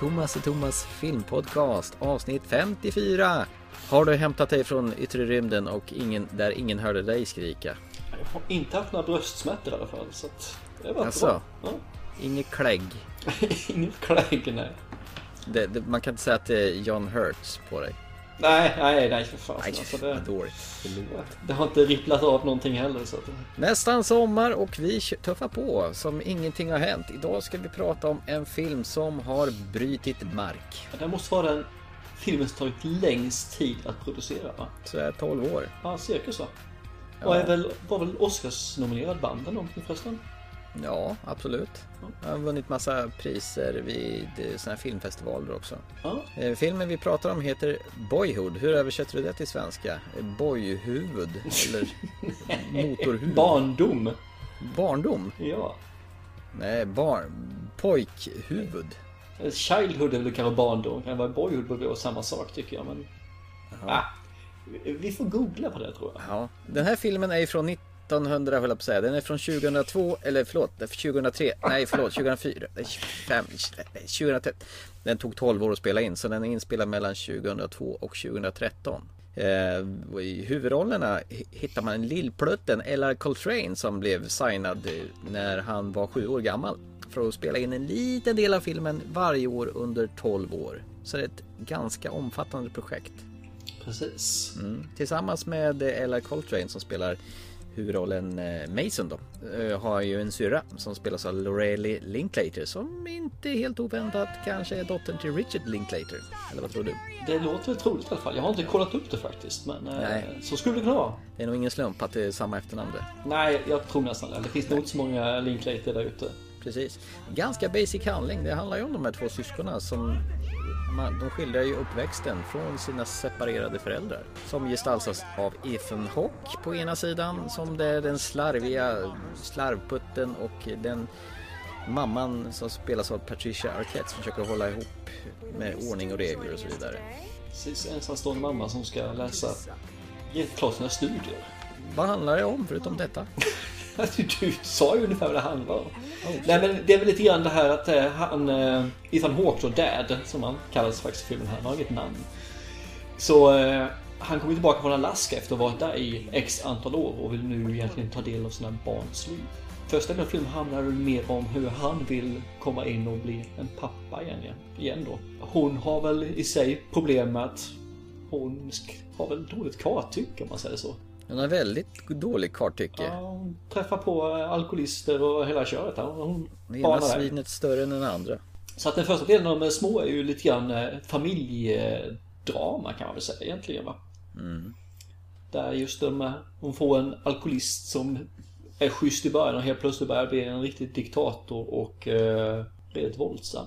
Thomas och Thomas filmpodcast avsnitt 54. Har du hämtat dig från yttre rymden och ingen, där ingen hörde dig skrika? Jag har inte haft några bröstsmärtor i alla fall så att det var bra. Alltså? Ja. Inget klägg? Inget klägg nej. Det, det, man kan inte säga att det är John Hurts på dig? Nej, nej, nej för fan. Nej, alltså, det, dåligt. Förlåt. det har inte ripplat av någonting heller så att, Nästan sommar och vi tuffar på som ingenting har hänt. Idag ska vi prata om en film som har brytit mark. Det måste vara den filmen som tagit längst tid att producera va? Så är 12 år. Ja, cirkus va? Ja. Och är väl, var väl Oscars-nominerad band eller någonting förresten? Ja, absolut. Jag har vunnit massa priser vid såna här filmfestivaler också. Ja, Eh, Filmen vi pratar om heter Boyhood. Hur översätter du det till svenska? Boyhuvud? Eller motorhuvud? barndom. Barndom? Ja. Nej, barn... Pojkhuvud. Childhood är väl kanske barndom. Kan det vara boyhood borde vara samma sak tycker jag men... Ah, vi får googla på det tror jag. Ja. Den här filmen är från 1900, höll jag på att säga. Den är från 2002, eller förlåt, 2003. Nej, förlåt, 2004. Nej, 25, nej, 2003. Den tog 12 år att spela in, så den är inspelad mellan 2002 och 2013. Eh, I huvudrollerna hi- hittar man lillplutten Ella Coltrane som blev signad eh, när han var sju år gammal. För att spela in en liten del av filmen varje år under 12 år. Så det är ett ganska omfattande projekt. Precis. Mm. Tillsammans med eh, Ella Coltrane som spelar huvudrollen eh, Mason då eh, har ju en syrra som spelas av Lorelei Linklater som inte helt oväntat kanske är dottern till Richard Linklater. Eller vad tror du? Det låter väl troligt i alla fall. Jag har inte kollat upp det faktiskt men eh, Nej. så skulle det kunna vara. Det är nog ingen slump att det är samma efternamn där. Nej, jag tror nästan det. Det finns nog inte så många Linklater där ute. Precis. Ganska basic handling. Det handlar ju om de här två syskonen som man, de skildrar ju uppväxten från sina separerade föräldrar. Som gestaltas av Ethan Hawke på ena sidan som det är den slarviga slarvputten och den mamman som spelas av Patricia Arquette som försöker hålla ihop med ordning och regler och så vidare. Precis, ensamstående mamma som ska läsa, ge klart sina studier. Vad handlar det om förutom detta? Du, du sa ju ungefär vad det handlar om. Nej men det är väl lite grann det här att eh, han, eh, Ethan Hawke och Dad, som han kallas faktiskt i filmen här, han har inget namn. Så eh, han kommer tillbaka från Alaska efter att ha varit där i x antal år och vill nu egentligen ta del av sina barns liv. Första delen av filmen handlar väl mer om hur han vill komma in och bli en pappa igen, igen då. Hon har väl i sig problem med att hon har väl dåligt karttycke om man säger så. Hon har väldigt dålig karttycke. Ja, hon träffar på eh, alkoholister och hela köret. här. Hon Det ena svinet större än den andra. Så att den första delen av de små är ju lite grann eh, familjedrama kan man väl säga egentligen va. Där just de, eh, hon får en alkoholist som är schysst i början och helt plötsligt börjar bli en riktig diktator och eh, väldigt våldsam.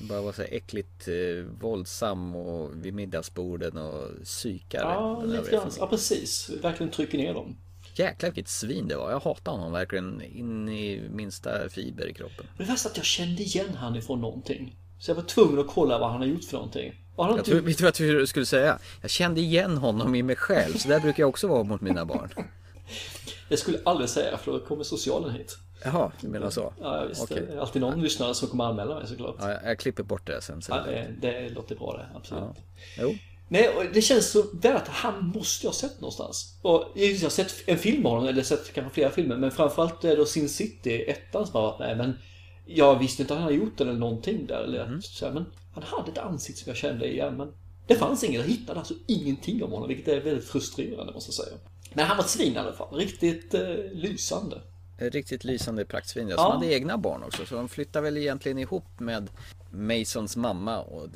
Bara vara så här äckligt eh, våldsam och vid middagsborden och psykare. Ja, lite grann. Ja, precis. Verkligen trycker ner dem. Jäklar vilket svin det var. Jag hatar honom verkligen in i minsta fiber i kroppen. Det värsta är att jag kände igen han ifrån någonting. Så jag var tvungen att kolla vad han har gjort för någonting. Han Jag tror, vet du vad jag skulle säga? Jag kände igen honom i mig själv. Så där brukar jag också vara mot mina barn. Det skulle aldrig säga för då kommer socialen hit. Jaha, du menar så? Ja, visst. Okej. Det är alltid någon lyssnare som kommer anmäla mig såklart. Ja, jag, klipper bort det sen. Så Ja, det, det låter bra det, absolut. Ja. Jo, Nej, och det känns så väl att han måste jag ha sett någonstans. Och jag har sett en film av honom, eller sett kanske flera filmer, men framförallt är det då Sin City, ettan som har varit med. Men jag visste inte att han hade gjort den eller någonting där. Eller, Mhm. så här, men han hade ett ansikte som jag kände igen, men det fanns inget. Jag hittade alltså ingenting om honom, vilket är väldigt frustrerande måste jag säga. Men han var ett svin i alla fall. Riktigt eh, lysande. Ett riktigt lysande praktsvin. Ja. Som hade egna barn också. Så de flyttar väl egentligen ihop med Masons mamma och,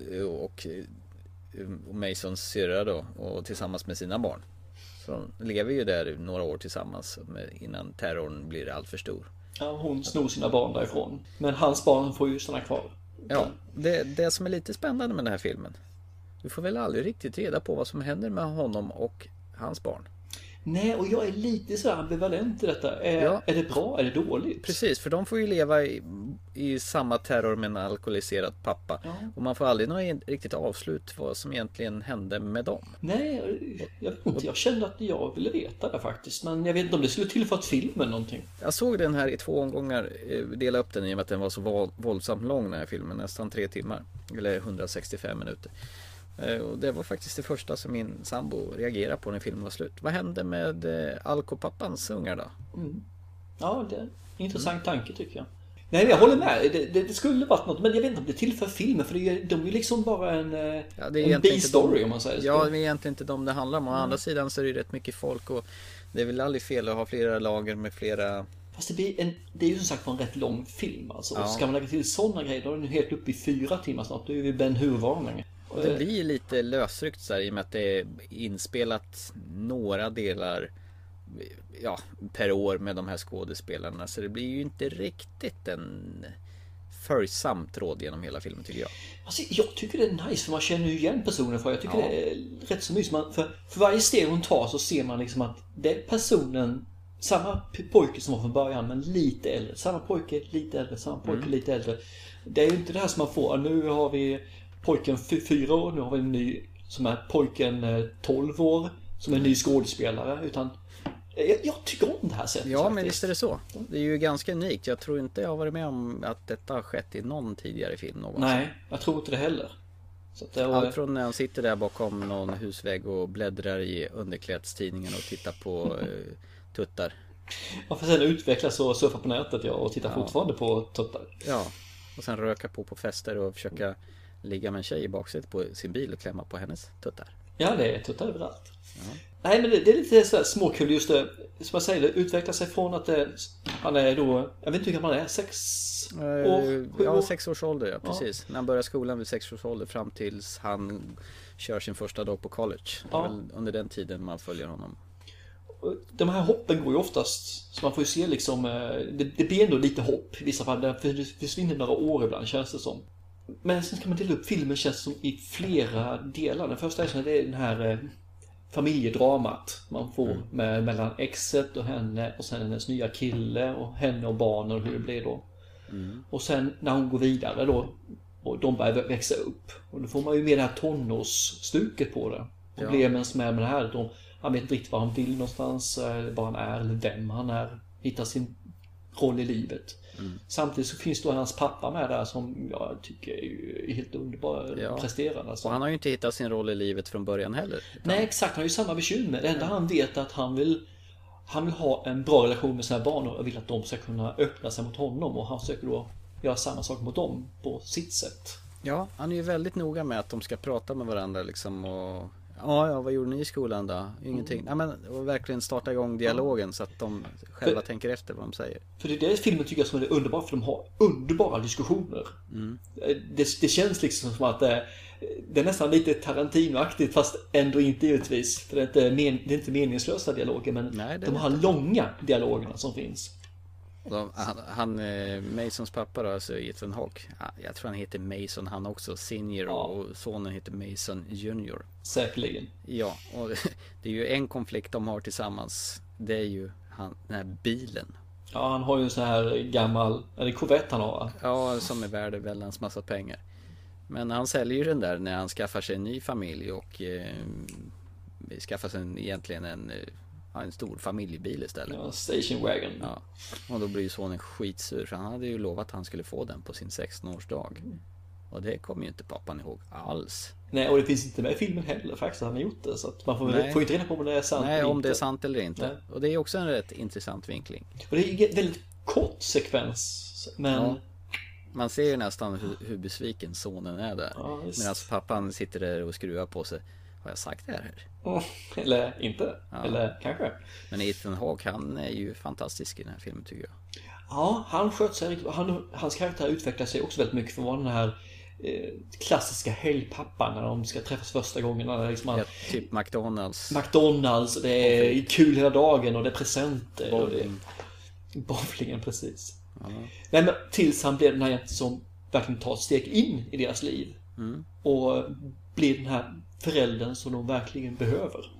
och, och Masons syrra då. Och tillsammans med sina barn. Så de lever ju där några år tillsammans innan terrorn blir allt för stor. Ja, hon snor sina barn därifrån. Men hans barn får ju stanna kvar. Ja, det, det som är lite spännande med den här filmen. Du får väl aldrig riktigt reda på vad som händer med honom och hans barn. Nej, och jag är lite så ambivalent i detta. Är, Ja. är det bra? Är det dåligt? Precis, för de får ju leva i, i samma terror med en alkoholiserad pappa. Ja. Och man får aldrig något riktigt avslut vad som egentligen hände med dem. Nej, jag vet inte. Jag kände att jag ville veta det faktiskt. Men jag vet inte om det skulle tillfört filmen någonting. Jag såg den här i två omgångar, eh, dela upp den i och med att den var så våldsamt lång den här filmen, nästan tre timmar. Eller 165 minuter. Eh, Och det var faktiskt det första som min sambo reagerade på när filmen var slut. Vad hände med eh, alkopappans ungar då? Ja, det är en intressant tanke tycker jag. Nej, jag håller med. Det, det, det skulle varit något, men jag vet inte om det tillför filmen för är, de är liksom bara en, eh, Ja, en B-story de- om man säger så. Ja, det är egentligen inte dem det handlar om. Å andra sidan så är det ju rätt mycket folk och det är väl aldrig fel att ha flera lager med flera... Fast det, blir en, det är ju som sagt en rätt lång film alltså. Ja. Och ska man lägga till sådana grejer, då är den helt uppe i fyra timmar snart. Då är vi Ben Hur-varningen. Och det blir lite lösryckt så här, i och med att det är inspelat några delar ja, per år med de här skådespelarna. Så det blir ju inte riktigt en följsam tråd genom hela filmen tycker jag. Alltså, jag tycker det är nice för man känner ju igen personen för jag tycker Ja. det är rätt så mysigt. Man, för, för varje steg hon tar så ser man liksom att det är personen, samma pojke som var från början men lite äldre. Samma pojke, lite äldre, samma pojke, Mm. lite äldre. Det är ju inte det här som man får, nu har vi pojken fy- fyra år, nu har vi en ny som är pojken eh, 12 år, som är en ny skådespelare. Utan jag, jag tycker om det här sättet Ja, men faktiskt. visst är det så. Det är ju ganska unikt. Jag tror inte jag har varit med om att detta har skett i någon tidigare film någonsin. Nej, jag tror inte det heller. Så att det var, Allt från när han sitter där bakom någon husvägg och bläddrar i underklädstidningen och tittar på eh, tuttar. Man får sen utvecklas och surfa på nätet ja, och titta Ja. fortfarande på tuttar. Ja, och sen röka på på fester och försöka ligga med en tjej i baksätet på sin bil och klämma på hennes tuttar. Ja, det är tuttar överallt. Nej, men det, det är lite så här småkul just det. Som jag säger, det utvecklar sig från att det, han är då, jag vet inte hur gammal han är, sex år? Eh, ja, år? sex års ålder, ja precis. När han börjar skolan vid sex års ålder fram tills han kör sin första dag på college. Det är Ja. väl under den tiden man följer honom. De här hoppen går ju oftast, så man får ju se liksom, eh, det, det blir ändå lite hopp i vissa fall. det försvinner några år ibland känns det som. Men sen kan man dela upp filmen känns som i flera delar. Den första är det är den här eh, familjedramat man får med, mellan exet och henne och sen hennes nya kille och henne och barnen och hur det blir då. Och sen när hon går vidare då och de börjar vä- växa upp. Och då får man ju med det här tonårsstuket på det. Problemen som är med det här, de, han vet inte riktigt var han vill någonstans, eh, var han är eller vem han är. Hittar sin roll i livet. Samtidigt så finns då hans pappa med där som jag tycker är helt underbar Ja. presterad. Alltså. Och han har ju inte hittat sin roll i livet från början heller. Nej exakt, han har ju samma bekymmer. Det enda han vet är att han vill Han vill ha en bra relation med sina barn och vill att de ska kunna öppna sig mot honom och han försöker då göra samma sak mot dem på sitt sätt. Ja, han är ju väldigt noga med att de ska prata med varandra liksom och Ja, ja, vad gjorde ni i skolan då? Ingenting. Nej, men och verkligen starta igång dialogen så att de själva För- tänker efter vad de säger. För det är det filmen tycker jag som är underbar för de har underbara diskussioner. Det, det känns liksom som att det, det är nästan lite Tarantino-aktigt fast ändå inte givetvis. För det är inte, men, det är inte meningslösa dialoger men Nej, de här långa dialogerna som finns. De, han, han eh, Masons pappa då, alltså Ethan Hawke. ja, Jag tror han heter Mason han också, senior Ja. och sonen heter Mason junior. Säkerligen. Ja, och det är ju en konflikt de har tillsammans. Det är ju han, den här bilen. Ja, han har ju en sån här gammal, är det Corvette han har va? Ja, som är värd en väldans massa pengar. Men han säljer ju den där när han skaffar sig en ny familj och eh, skaffar sig en, egentligen en, ja, en stor familjebil istället. Ja, Station Wagon. Ja, och då blir ju sonen skitsur för han hade ju lovat att han skulle få den på sin 16-årsdag. Och det kommer ju inte pappan ihåg alls. Nej, och det finns inte med i filmen heller faktiskt han har gjort det. Så att man får, Nej. får inte reda på om det är sant Nej, eller om inte. det är sant eller inte. Nej. Och det är också en rätt intressant vinkling. Och det är en väldigt kort sekvens. Men... Ja. Man ser ju nästan hur, hur besviken sonen är där. Ja. Medan pappan sitter där och skruvar på sig. Har jag sagt det här? Eller inte. Ja. Eller kanske. Men Ethan Hawke han är ju fantastisk i den här filmen tycker jag. Ja, han sköt sig riktigt han, Hans karaktär utvecklar sig också väldigt mycket att vara den här eh, klassiska helgpappan när de ska träffas första gången. När liksom han, Ja, typ McDonalds. McDonalds, det är kul hela dagen och det är presenter. Bowling. bowlingen, precis. Ja. Nej, men tills han blir den här som verkligen tar ett steg in i deras liv. Mm. Och blir den här föräldern som de verkligen behöver.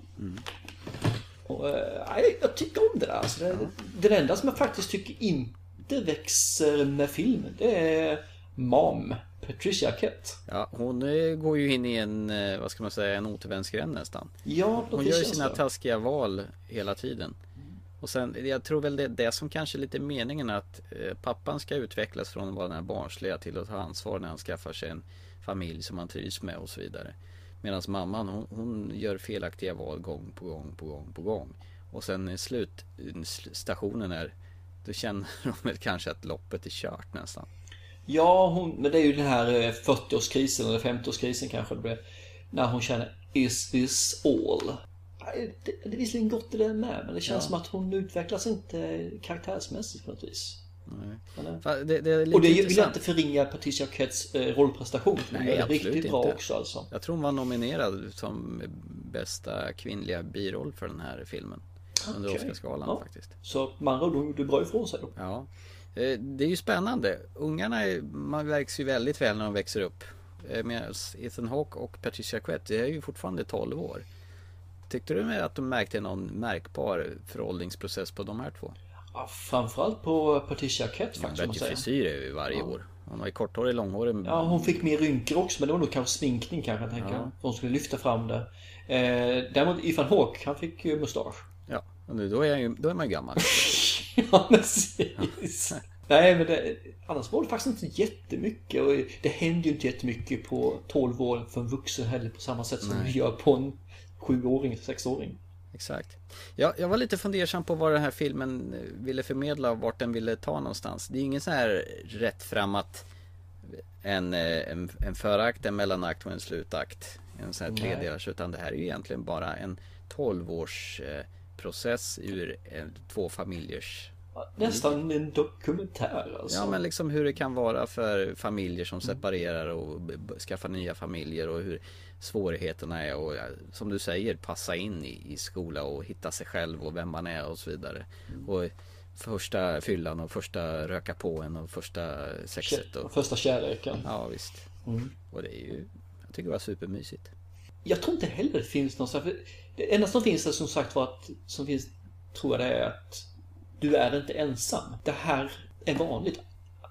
Och, eh, nej, jag tycker om det där. Alltså, det, det enda som jag faktiskt tycker inte växer med filmen, det är Mom. Patricia Arquette. Ja, hon eh, går ju in i en, eh, vad ska man säga, en återvändsgränd nästan. Ja, Hon det gör ju sina så. taskiga val hela tiden. Och sen, jag tror väl det är det som kanske är lite meningen att pappan ska utvecklas från att vara den här barnsliga till att ta ansvar när han skaffar sig en familj som han trivs med och så vidare. Medan mamman hon, hon gör felaktiga val gång på gång på gång på gång. Och sen i slutstationen är då känner de kanske att loppet är kört nästan. Ja, hon, men det är ju den här eh, 40-årskrisen eller 50-årskrisen kanske det blir. När hon känner Is this all? Det, det är visserligen gott i det med, men det känns Ja. som att hon utvecklas inte karaktärsmässigt på något vis. Nej. Det, det Och det vill jag inte förringa Patricia Arquettes eh, rollprestation. Nej, absolut riktigt bra inte. också alltså. Jag tror hon var nominerad som bästa kvinnliga biroll för den här filmen. Under Okej. Oscarsgalan Ja. faktiskt. Så ord, hon gjorde bra ifrån sig då. Ja. Eh, Det är ju spännande. Ungarna är, man vägs ju väldigt väl när de växer upp. Eh, Medan Ethan Hawke och Patricia Arquette, det är ju fortfarande 12 år. Tyckte du med att de märkte någon märkbar föråldringsprocess på de här två? Ja, framförallt på Patricia Arquette Hon faktiskt, bytte säga. frisyr varje år. Hon var ju korthårig, långhårig. Ja, hon fick mer rynkor också, men det var nog kanske sminkning kanske, jag tänker. Ja. För hon skulle lyfta fram det. Eh, däremot Ethan Hawke, han fick ju mustasch. Ja, nu- då är, ju, då är man ju gammal. ja, precis. Nej, men det, annars var det faktiskt inte jättemycket. Och det händer ju inte jättemycket på 12 år för en vuxen heller på samma sätt som Nej. vi gör på en 7-åring, 6-åring. Exakt. Ja, jag var lite fundersam på vad den här filmen eh, ville förmedla och vart den ville ta någonstans. Det är ingen så här rätt fram att en, eh, en, en förakt, en mellanakt och en slutakt. En sån här tredelars. Utan det här är ju egentligen bara en 12-års eh, process ur två familjers Nästan en dokumentär alltså. Ja men liksom hur det kan vara för familjer som separerar och skaffar nya familjer och hur svårigheterna är och som du säger passa in i, i skola och hitta sig själv och vem man är och så vidare. Och första fyllan och första röka på en och första sexet och Första kärleken. ja visst. Mm. Och det är ju jag tycker det var supermysigt. Jag tror inte heller det finns någon för Det enda som finns är som sagt var att, som finns, tror jag det är att du är inte ensam. Det här är vanligt.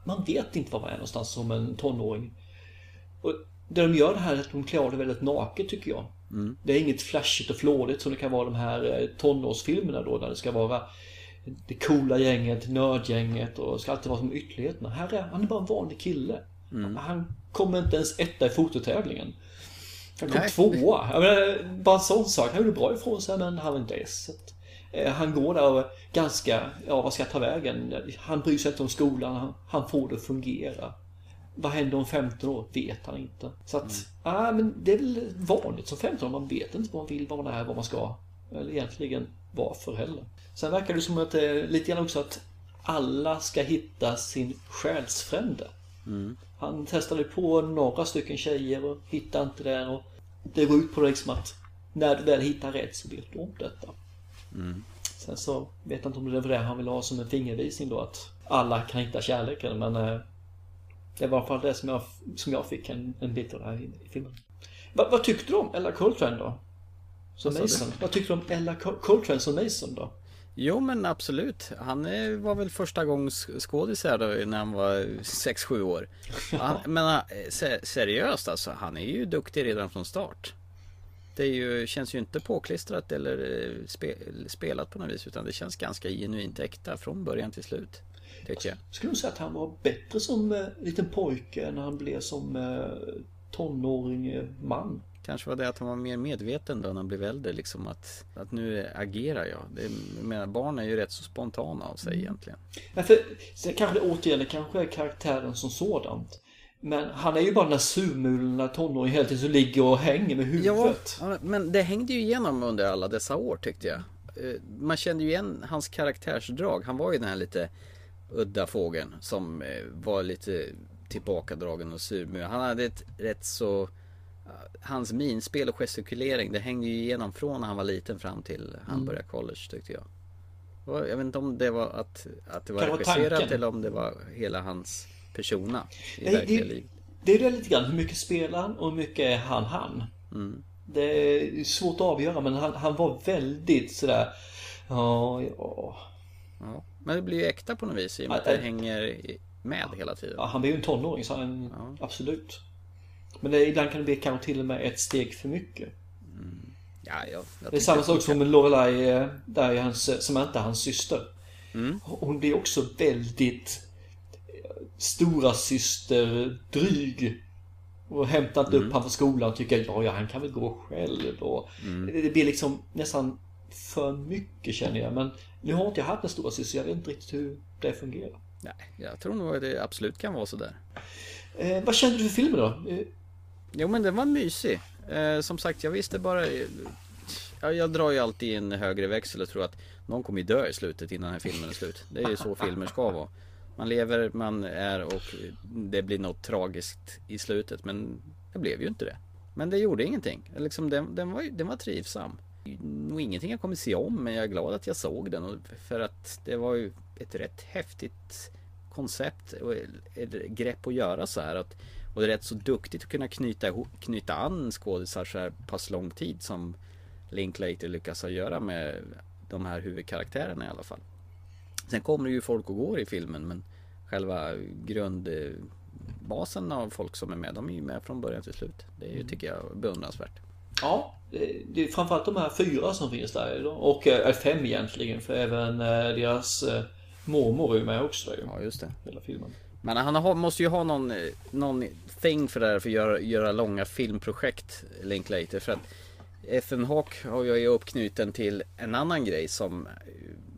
Man vet inte var man är någonstans som en tonåring. Och det de gör det här är att de klär av det väldigt naket tycker jag. Det är inget flashigt och flådigt som det kan vara de här eh, tonårsfilmerna då där det ska vara det coola gänget, nördgänget och ska alltid vara som ytterligheterna. Här är han är bara en vanlig kille. Han kommer inte ens etta i fototävlingen. Han kom Nej. tvåa. Jag menar, bara en sån sak. Han gjorde bra ifrån sig men han var inte esset. Eh, Han går där och ganska, ja vad ska jag ta vägen? Han bryr sig inte om skolan, han, han får det att fungera. Vad händer om 15 år? Vet han inte. Så att, ja men det är väl vanligt som 15 år. Man vet inte vad man vill, vad man är, vad man ska. Eller egentligen varför heller. Sen verkar det som att det är lite grann också att alla ska hitta sin själsfrände. Han testade på några stycken tjejer och hittade inte det. Och det går ut på det liksom att när du väl hittar rätt så vet du om detta. Sen så vet jag inte om det var det han ville ha som en fingervisning då att alla kan hitta kärleken men eh, det var i alla fall det som jag, som jag fick en, en bit av det här i, i filmen. Va, vad tyckte du om Ella Coltrane då? Som Vad? Mason? Vad tyckte du om Ella Col- Coltrane som Mason då? Jo men absolut. Han var väl första gångs skådis här då när han var 6-7 år. Han, men eh, se- seriöst alltså, han är ju duktig redan från start. Det är ju, känns ju inte påklistrat eller eh, spe, spelat på något vis utan det känns ganska genuint äkta från början till slut. Tycker jag. Skulle nog säga att han var bättre som eh, liten pojke när han blev som eh, tonåring eh, man. Kanske var det att han var mer medveten då när han blev äldre liksom att, att nu agerar jag. Det, jag menar, barn är ju rätt så spontana av sig egentligen. Ja, för, sen kanske det återigen kanske är karaktären som sådant. Men han är ju bara den där surmulna tonåringen hela tiden som ligger och hänger med huvudet. ja, men det hängde ju igenom under alla dessa år tyckte jag. Eh, Man kände ju igen hans karaktärsdrag. Han var ju den här lite udda fågeln som eh, var lite tillbakadragen och sur. Men han hade ett rätt så... Hans minspel och gestikulering det hängde ju igenom från när han var liten fram till han Mm. började college tyckte jag. Jag vet inte om det var att, att det var regisserat eller om det var hela hans persona i Nej, verkliga det- livet. Det är det lite grann, hur mycket spelar han och hur mycket är han han? Det är svårt att avgöra men han, han var väldigt sådär Ja, ja. Ja. Men det blir ju äkta på något vis i och med att det det- hänger med hela tiden. ja han blir ju en tonåring så han, Ja. absolut. Men det, ibland kan det bli kanske till och med ett steg för mycket. Ja, jag, jag Det är samma sak som med Lorelai, eh, där är hans, Samantha, hans syster. Mm. Hon blir också väldigt stora syster dryg. Och hämtar inte Mm. upp han från skolan och tycker ja, ja, han kan väl gå själv. Och Mm. det, blir liksom nästan för mycket känner jag. Men nu har inte jag haft en stora syster, jag vet inte riktigt hur det fungerar. Nej, jag tror nog att det absolut kan vara sådär. Eh, vad kände du för filmen då? Eh, Jo men den var mysig. Eh, som sagt jag visste bara ja, Jag drar ju alltid en högre växel och tror att Någon kommer dö i slutet innan den här filmen är slut. Det är ju så filmer ska vara. Man lever, man är och det blir något tragiskt i slutet men det blev ju inte det. Men det gjorde ingenting. Liksom den, den, var, den var trivsam. Nog ingenting jag kommer se om men jag är glad att jag såg den för att det var ju ett rätt häftigt koncept och ett grepp att göra så här. Att, och det är rätt så duktigt att kunna knyta, ihop, knyta an skådisar så här pass lång tid som Linklater lyckas ha göra med de här huvudkaraktärerna i alla fall. Sen kommer det ju folk och går i filmen men själva grundbasen av folk som är med, de är ju med från början till slut. Det är ju, tycker jag, beundransvärt. Ja, det, är framförallt de här fyra som finns där. Och eh, fem egentligen, för även eh, deras eh, mormor är ju med också ju. Ja, just det. Hela filmen. Men han har, måste ju ha någon, någon thing för det här för att göra, göra långa filmprojekt Linklater för att Ethan Hawke har jag ju uppknuten till en annan grej som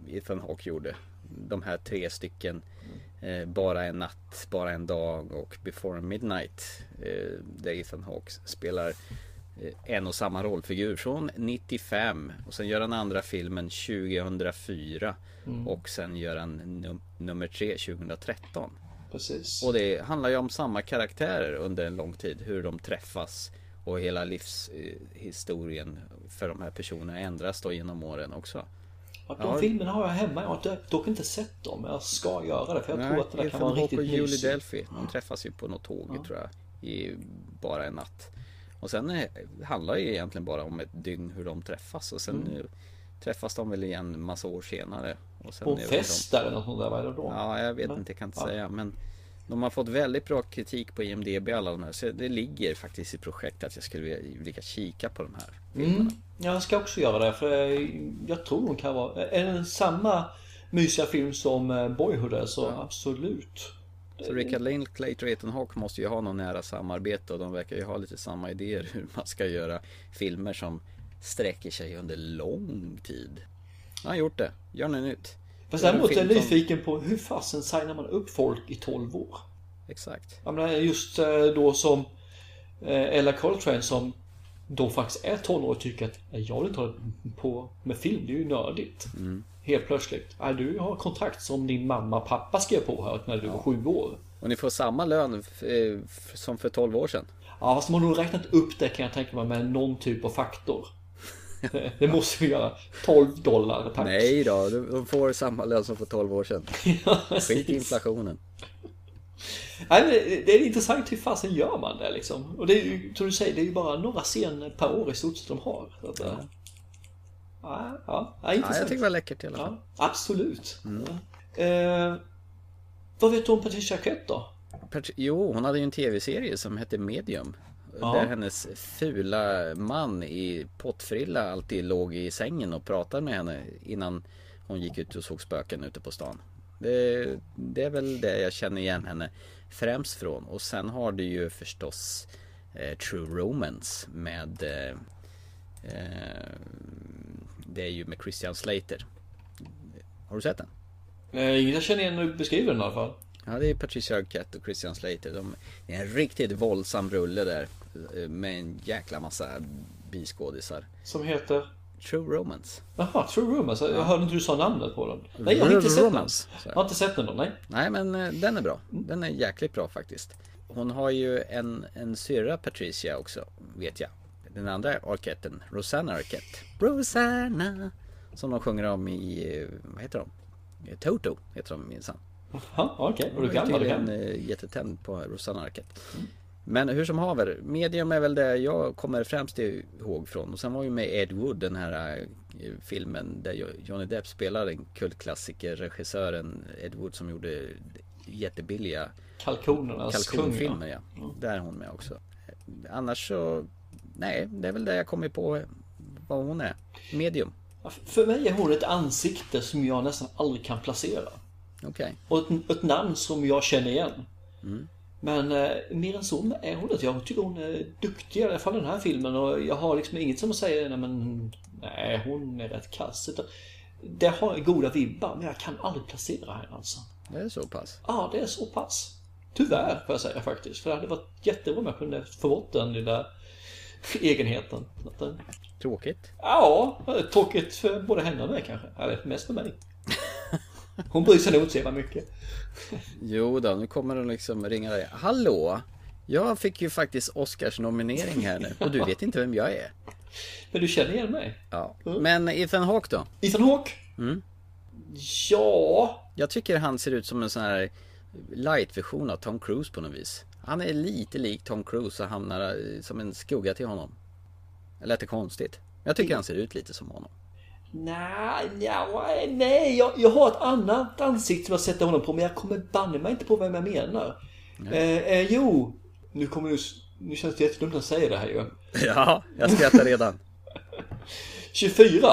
Ethan Hawke gjorde. De här tre stycken eh, Bara en natt, Bara en dag och Before Midnight. Eh, där Ethan Hawke spelar eh, en och samma rollfigur från 95 och sen gör han andra filmen 2004 och sen gör han num- nummer tre 2013. Precis. Och det handlar ju om samma karaktärer under en lång tid. Hur de träffas och hela livshistorien för de här personerna ändras då genom åren också. Ja, de Ja. filmerna har jag hemma. Jag har inte- dock inte sett dem. men Jag ska göra det för jag tror att det där kan vara riktigt och Julie mysigt. Delphi. De träffas ju på något tåg tror jag. I bara en natt. Och sen eh, handlar det egentligen bara om ett dygn hur de träffas. Och sen Mm. eh, träffas de väl igen massa år senare. Och sen På en fest där eller något sånt där, vad är det då? De, ja, jag vet Nej. inte, jag kan inte Ja. säga. Men de har fått väldigt bra kritik på IMDB alla de här. Så det ligger faktiskt i projektet att jag skulle vilja, kika på de här filmerna. Mm. Jag ska också göra det för eh, jag tror de kan vara... Är det samma mysiga film som eh, Boyhood är så absolut. Så Richard Linklater och Ethan Hawke måste ju ha någon nära samarbete och de verkar ju ha lite samma idéer hur man ska göra filmer som sträcker sig under lång tid. Han har gjort det, gör något nytt. Fast däremot är jag nyfiken på hur fasen signar man upp folk i 12 år? Exakt. Jag menar just eh, då som eh, Ella Coltrane som då faktiskt är 12 år och tycker att "Nej, jag vill inte hålla på med film, det är ju nördigt. Mm. Helt plötsligt. "Nej, Du har kontrakt som din mamma och pappa skrev på här när du var sju år. Och ni får samma lön eh, som för 12 år sedan. Ja, fast de har nog räknat upp det kan jag tänka mig med någon typ av faktor. Det- Det måste vi göra. 12 dollar tack. Nej då, de får samma lön som för 12 år sedan. Ja, Skit i inflationen. Nej, det är intressant hur fasen gör man det liksom. Och det är ju, som du säger, det är ju bara några scener per år i stort sett de har. Så att, ja. Ja, ja, ja, Ja, intressant. jag tycker det var läckert i alla fall. Ja, absolut. Ja. Eh, vad vet du om Patricia Arquette då? Jo, hon hade ju en tv-serie som hette Medium. Ja. Där hennes fula man i pottfrilla alltid låg i sängen och pratade med henne innan hon gick ut och såg spöken ute på stan. Det, det är väl det jag känner igen henne främst från. Och sen har du ju förstås eh, True Romance med eh, eh, Det är ju med Christian Slater. Har du sett den? Eh, jag känner igen du beskriver den i alla fall. Ja, det är Patricia Arquette och Christian Slater. De, det är en riktigt våldsam rulle där. Eh, Med en jäkla massa biskådisar. Som heter? True Romance. Jaha, True Romance. Jag hörde inte du sa namnet på den. Nej, jag har inte sett den. Romance. Så. Jag har inte sett den då, nej. Nej, men eh, den är bra. Den är jäkligt bra faktiskt. Hon har ju en, en syrra Patricia också, vet jag. Den andra Arquetten, Rosanna Arquette. Rosanna! Som de sjunger om i, vad heter de? Toto heter de minsann. Jaha, okej. Och du kan är vad du kan. eh, jättetänd på Rosanna Arquette. Men hur som haver, Medium är väl det jag kommer främst ihåg från. Och sen var ju med Ed Wood den här eh, filmen där Jo- Johnny Depp spelar en kultklassiker, regissören Ed Wood som gjorde jättebilliga Kalkonernas kalkonfilmer. Ja. Där är hon med också. Annars så, nej, det är väl det jag kommer på vad hon är. Medium. Ja, För mig är hon ett ansikte som jag nästan aldrig kan placera. Okej. Och ett, ett namn som jag känner igen. Men eh, mer än så är hon inte. Jag tycker hon är duktig i alla fall den här filmen. Och jag har liksom inget som säger nej men nej hon är rätt kass. Utan Det har goda vibbar men jag kan aldrig placera henne alltså. Det är så pass. Ja, det är så pass. Tyvärr får jag säga faktiskt. För det hade varit jättebra om jag kunde få bort den lilla egenheten. Tråkigt. Ja, tråkigt för både henne och mig kanske. Eller mest för mig. Hon bryr sig nog inte så jävla mycket. Jo då, nu kommer de liksom ringa dig. Hallå! Jag fick ju faktiskt Oscars nominering här nu och du vet inte vem jag är. Men du känner igen mig? Ja. Men Ethan Hawke då? Ethan Hawke? Ja... Jag tycker han ser ut som en sån här light-version av Tom Cruise på något vis. Han är lite lik Tom Cruise och hamnar eh, som en skugga till honom. Det lät konstigt? Jag tycker han ser ut lite som honom. Nej, nej, nej. Jag, jag har ett annat ansikte som jag sätter honom på men jag kommer banne mig inte på vem jag menar. Eh, eh, jo, nu kommer du... Nu känns det jättedumt att säga det här ju. Ja, jag skrattar redan. 24!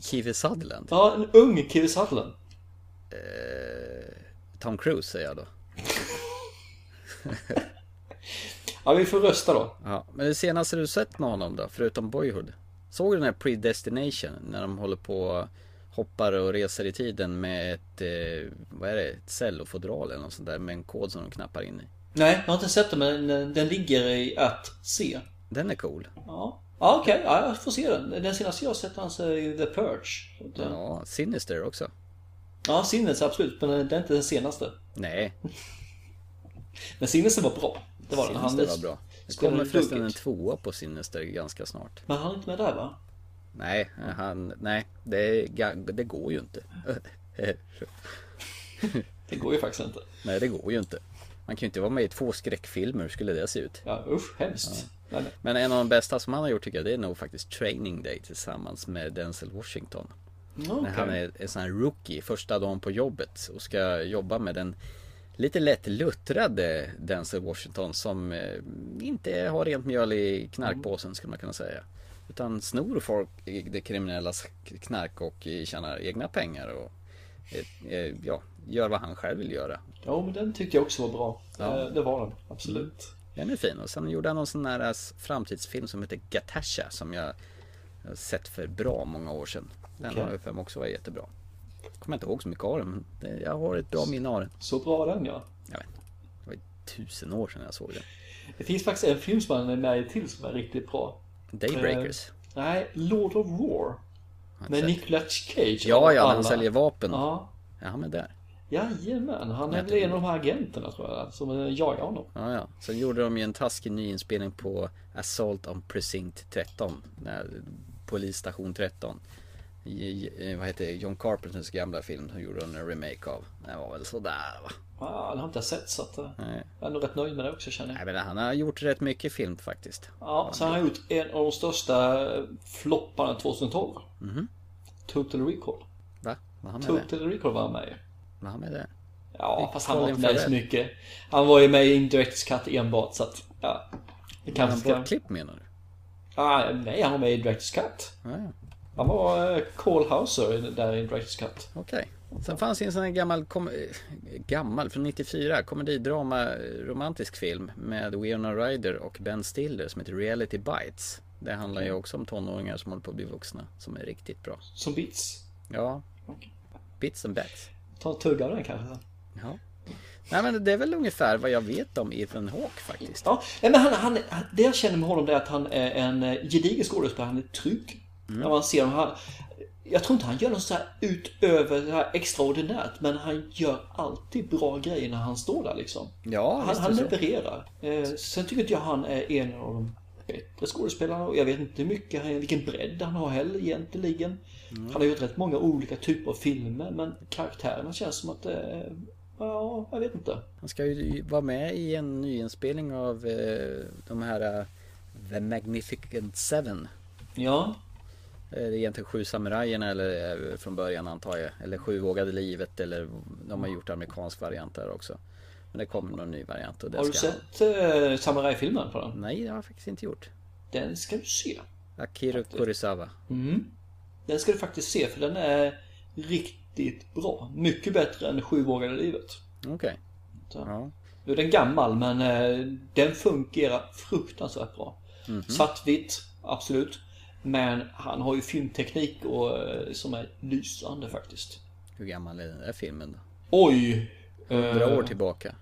Kiefer Sutherland. Ja, en ung Kiefer Sutherland. Tom Cruise säger jag då. Ja, vi får rösta då. Ja, men det senaste du sett med honom då, förutom Boyhood? Såg du den här Predestination? När de håller på hoppar och reser i tiden med ett, eh, vad är det, ett cellofodral eller något sånt där med en kod som de knappar in i. Nej, jag har inte sett den men den- ligger i att se. Den är cool. Ja, ja okej. Ja, jag får se den. Den senaste jag har sett hans är The Purge. Ja, Sinister också. ja Sinnes absolut, men det är inte den senaste. Nej, Men Sinnes var bra. Det var den. Sinister var bra. Det kommer förresten en tvåa på Sinister ganska snart. Men han är inte med där va? Nej, han, nej, det, det går ju inte. Det går ju faktiskt inte. nej, det går ju inte. Man kan ju inte vara med i två skräckfilmer, hur skulle det se ut? Ja usch, hemskt. Nej. Men en av de bästa som han har gjort tycker jag det är nog faktiskt Training Day tillsammans med Denzel Washington. Ja, När han är en sån här rookie första dagen på jobbet och ska jobba med den lite lätt luttrade Denzel Washington som eh, inte har rent mjöl i knarkpåsen skulle man kunna säga. Utan snor folk det kriminellas knark och tjänar egna pengar och eh, eh, ja, gör vad han själv vill göra. Ja, men den tyckte jag också var bra. Ja. Det var den, absolut. Den är fin och sen gjorde han någon sån här framtidsfilm som heter Gatasha som jag sett för bra många år sedan. Den Okej. har jag för mig också var jättebra. Kommer inte ihåg så mycket av den men det- jag har ett bra minne av den. Så bra den ja. Jag vet inte. Det var ju tusen år sedan jag såg den. Det finns faktiskt en film som han är med i till som är riktigt bra. Daybreakers. Nej, Lord of War. Har jag Med sett. Nicolas Cage. Ja, ja, han säljer vapen. Ja, Ja, han är där. jajamän. Han är Jag väl en av de här agenterna tror jag, som eh, jagar honom. Ja, ja. Sen gjorde de ju en taskig nyinspelning på Assault on Precinct 13. När, polisstation 13. I, vad heter det? John Carpenters gamla film som gjorde de en remake av. Den var väl sådär va? Ja, det har inte jag sett så att eh, Nej. jag är nog rätt nöjd med det också känner jag. Nej men han har gjort rätt mycket film faktiskt. Ja, så han har gjort en av de största eh, flopparna 2012. Mhm. Total Recall. Va? Var han med? Total Recall var han med. Var han med där? Ja, fast han var inte med så mycket. Han var ju med i Indirects Cut enbart så att, ja. Det kanske han ska... bortklippt menar du? Ah, nej, han var med i Directors Cut. Ja, ja. Han var Cole Hauser i- där i Directors Cut. Okej. Sen fanns det en sån här gammal, kom, eh, gammal från 94, komedidrama, eh, romantisk film med Winona Ryder och Ben Stiller som heter Reality Bites. Det handlar ju också om tonåringar som håller på att bli vuxna, som är riktigt bra. Som Bits. Ja, Okej. Bits and Bats. Ta en tugga den kanske. Ja. Nej men det är väl ungefär vad jag vet om Ethan Hawke faktiskt. Ja, men han, han, det jag känner med honom det är att han är en eh, gedigen skådespelare. Han är trygg. När man ser honom. Han, jag tror inte han gör något så här utöver det här extraordinärt. Men han gör alltid bra grejer när han står där liksom. Ja, Han, han levererar. Eh, sen tycker inte jag han är en av de bättre skådespelarna. Och jag vet inte hur mycket, vilken bredd han har heller egentligen. Mm. Han har gjort rätt många olika typer av filmer. Men karaktärerna känns som att eh, Ja, jag vet inte. Han ska ju vara med i en nyinspelning av eh, de här eh, The Magnificent Seven. Ja, Det är egentligen Sju samurajerna eller eh, från början antar jag. Eller Sju vågade livet eller de har gjort amerikansk variant där också. Men det kommer någon ny variant och det har du ska sett eh, samurajfilmen på den? Nej, det har jag faktiskt inte gjort. Den ska du se. Akira Kurosawa. Mm. Den ska du faktiskt se för den är riktigt bra. Mycket bättre än Sju vågade livet. Okej. Så. Ja. Nu är den gammal men eh, den fungerar fruktansvärt bra. Mhm. Svartvitt, absolut. Men han har ju filmteknik och, eh, som är lysande faktiskt. Hur gammal är den där filmen då? Oj! Hundra eh, år tillbaka.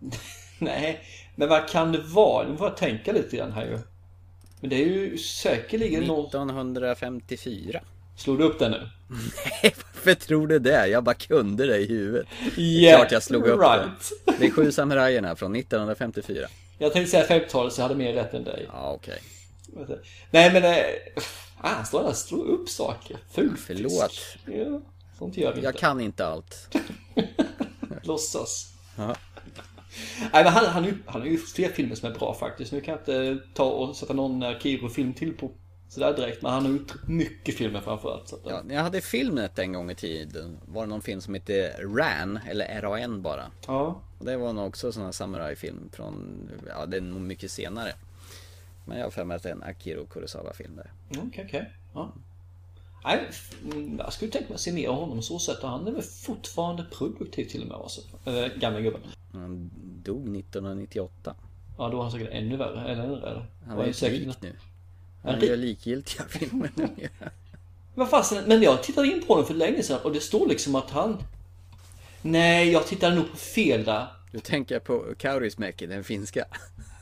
Nej, men vad kan det vara? Nu får jag tänka lite grann här ju. Men det är ju säkerligen någon... 1954. Slog du upp den nu? Nej, varför tror du det? Jag bara kunde det i huvudet. Yeah, klart jag slog upp right. Det är Sju samurajerna från 1954. Jag tänkte säga 50-talet så jag hade mer rätt än dig. Ja, okej. Nej men... Eh, ah, han står där och slår upp saker. Fult. Förlåt. Ja, sånt gör vi inte. Jag kan inte allt. Låtsas. Ja. Nej men han, han, har ju- han har ju fler filmer som är bra faktiskt. Nu kan jag inte ta och sätta någon Akiro-film till på sådär direkt. Men han har gjort mycket filmer framförallt. Så att, Ja, jag hade Filmnet en gång i tiden. Var det någon film som hette Ran, eller RAN bara. ja. Och det var nog också en sån här samurajfilm från, ja det är nog mycket senare. Men jag har för mig att det är en Akiro Kurosawa-film där. Okej, okej. Ja. Nej, mm, jag skulle tänka mig att se mer av honom så sätt. Han är väl fortfarande produktiv till och med alltså. Äh, gamla gubben. Han dog 1998. Ja, då var han säkert ännu värre. Eller ännu värre. Han Var är ju säkert- lik nu. Han rik- gör likgiltiga filmer numera. Vad fasen, men jag tittade in på honom för länge sedan och det står liksom att han... Nej, jag tittade nog på fel där. Du tänker på Kaurismäki, den finska.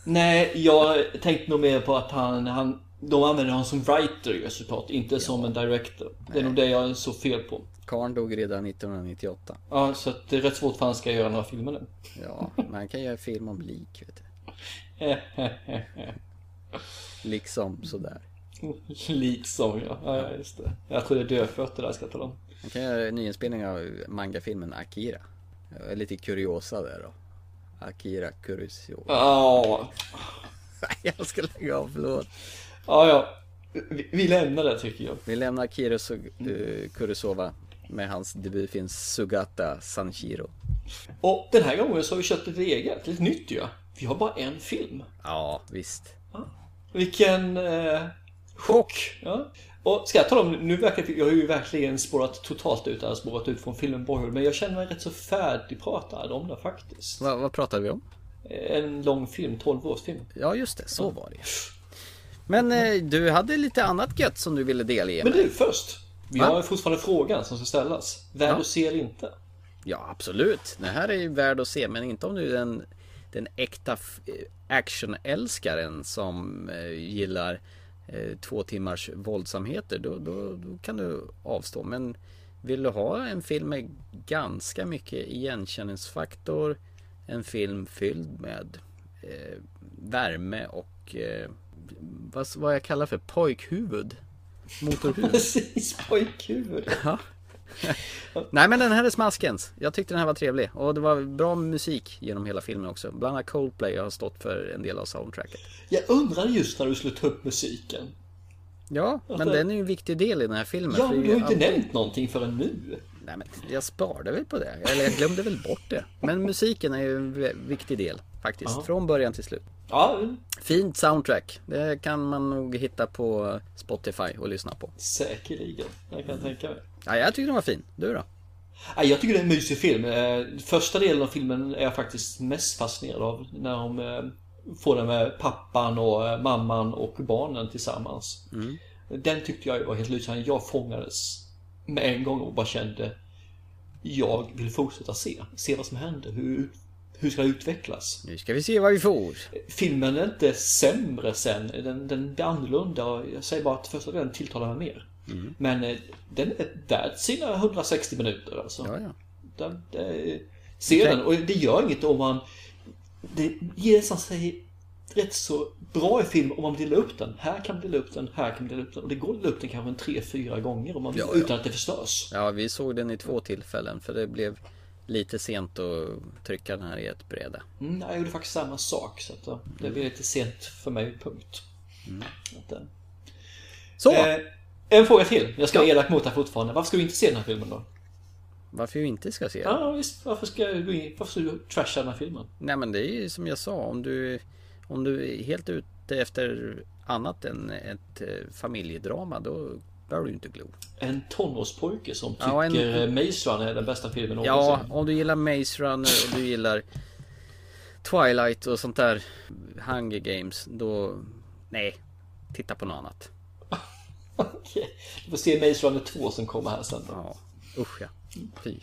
Nej, jag tänkte nog mer på att han, han de använder honom som writer ju såklart, inte som en director. Det är nog det jag så fel på. Karn dog redan 1998. Ja, så att det är rätt svårt för han ska göra några filmer nu. Ja, man kan göra film om lik, vet du. Liksom sådär. liksom ja. ja, just det. Jag tror det är dödfötter där ska jag tala om. Man kan göra en nyinspelning av mangafilmen Akira. Jag är Lite kuriosa där då. Akira Kurosawa. Ja, jag ska lägga av, förlåt. ja, ja. Vi, vi lämnar det tycker jag. Vi lämnar Akira eh, Kurosawa med hans debutfilm Sugata Sanshiro. Och den här gången så har vi kört lite eget, lite nytt ju. Vi har bara en film. Ja, visst. Vilken eh, chock! Ja. Och ska jag tala om, nu verkar jag har ju verkligen spårat totalt ut, eller spårat ut från filmen Boyhood, men jag känner mig rätt så färdigpratad om det faktiskt. Va, vad pratade vi om? En lång film, 12 års film. Ja, just det. Så var det Men eh, du hade lite annat gött som du ville delge Men du, först. Vi Va? har fortfarande frågan som ska ställas. Värd Ja. att se eller inte? Ja, absolut. Det här är ju värd att se, men inte om du är den, den äkta f- actionälskaren som eh, gillar eh, två timmars våldsamheter. Då, då, då kan du avstå. Men vill du ha en film med ganska mycket igenkänningsfaktor, en film fylld med eh, värme och eh, vad, vad jag kallar för pojkhuvud. Motorhuvud. Precis, pojkhuvud. Nej men den här är smaskens. Jag tyckte den här var trevlig. Och det var bra musik genom hela filmen också. Bland annat Coldplay har stått för en del av soundtracket. Jag undrade just när du skulle ta upp musiken. Ja, men den är ju en viktig del i den här filmen. Ja, men du har ju inte alltid- nämnt någonting förrän nu. Nej men jag sparade väl på det. Eller jag glömde väl bort det. Men musiken är ju en viktig del faktiskt. Ja. Från början till slut. Ja, Fint soundtrack. Det kan man nog hitta på Spotify och lyssna på. säkerligen. Jag kan tänka mig. Ja, jag tyckte den var fin. Du då? Nej, Jag tycker det är en mysig film. Eh, Första delen av filmen är jag faktiskt mest fascinerad av. När de eh, får den med pappan och eh, mamman och barnen tillsammans. Den tyckte jag var helt lysande. Jag fångades med en gång och bara kände jag vill fortsätta se. Se vad som händer. Hur, hur ska det utvecklas? Nu ska vi se vad vi får. Filmen är inte sämre sen. Den, den blir annorlunda. och Jag säger bara att första delen tilltalar mig mer. Men eh, den är värd sina 160 minuter alltså. Ja, ja. Den, det, se den och det gör inget om man... Det ger sig rätt så bra i film om man delar upp den. Här kan man dela upp den, här kan man dela upp den. Och det går att dela upp den kanske en tre, fyra gånger om man Ja, ja. utan att det förstörs. Ja, vi såg den i två tillfällen för det blev lite sent att trycka den här i ett bräde. Mm, jag gjorde faktiskt samma sak så att, det blev lite sent för mig, punkt. Mm. Att, Så! eh, en fråga till. Jag ska vara elak mot dig fortfarande. Varför ska du inte se den här filmen då? Varför vi inte ska se den? Ja, visst. Varför ska du, gå in, varför ska du trasha den här filmen? Nej men det är ju som jag sa, om du, om du är helt ute efter annat än ett eh, familjedrama då bör du inte glo. En tonårspojke som tycker Ja, en- Maze Runner är den bästa filmen Ja, någonsin. om du gillar Maze Runner och du gillar Twilight och sånt där Hunger Games, då... Nej, titta på något annat. Okej. Du får se Maze Runner 2 som kommer här sen. då. Ja, usch ja. Fy.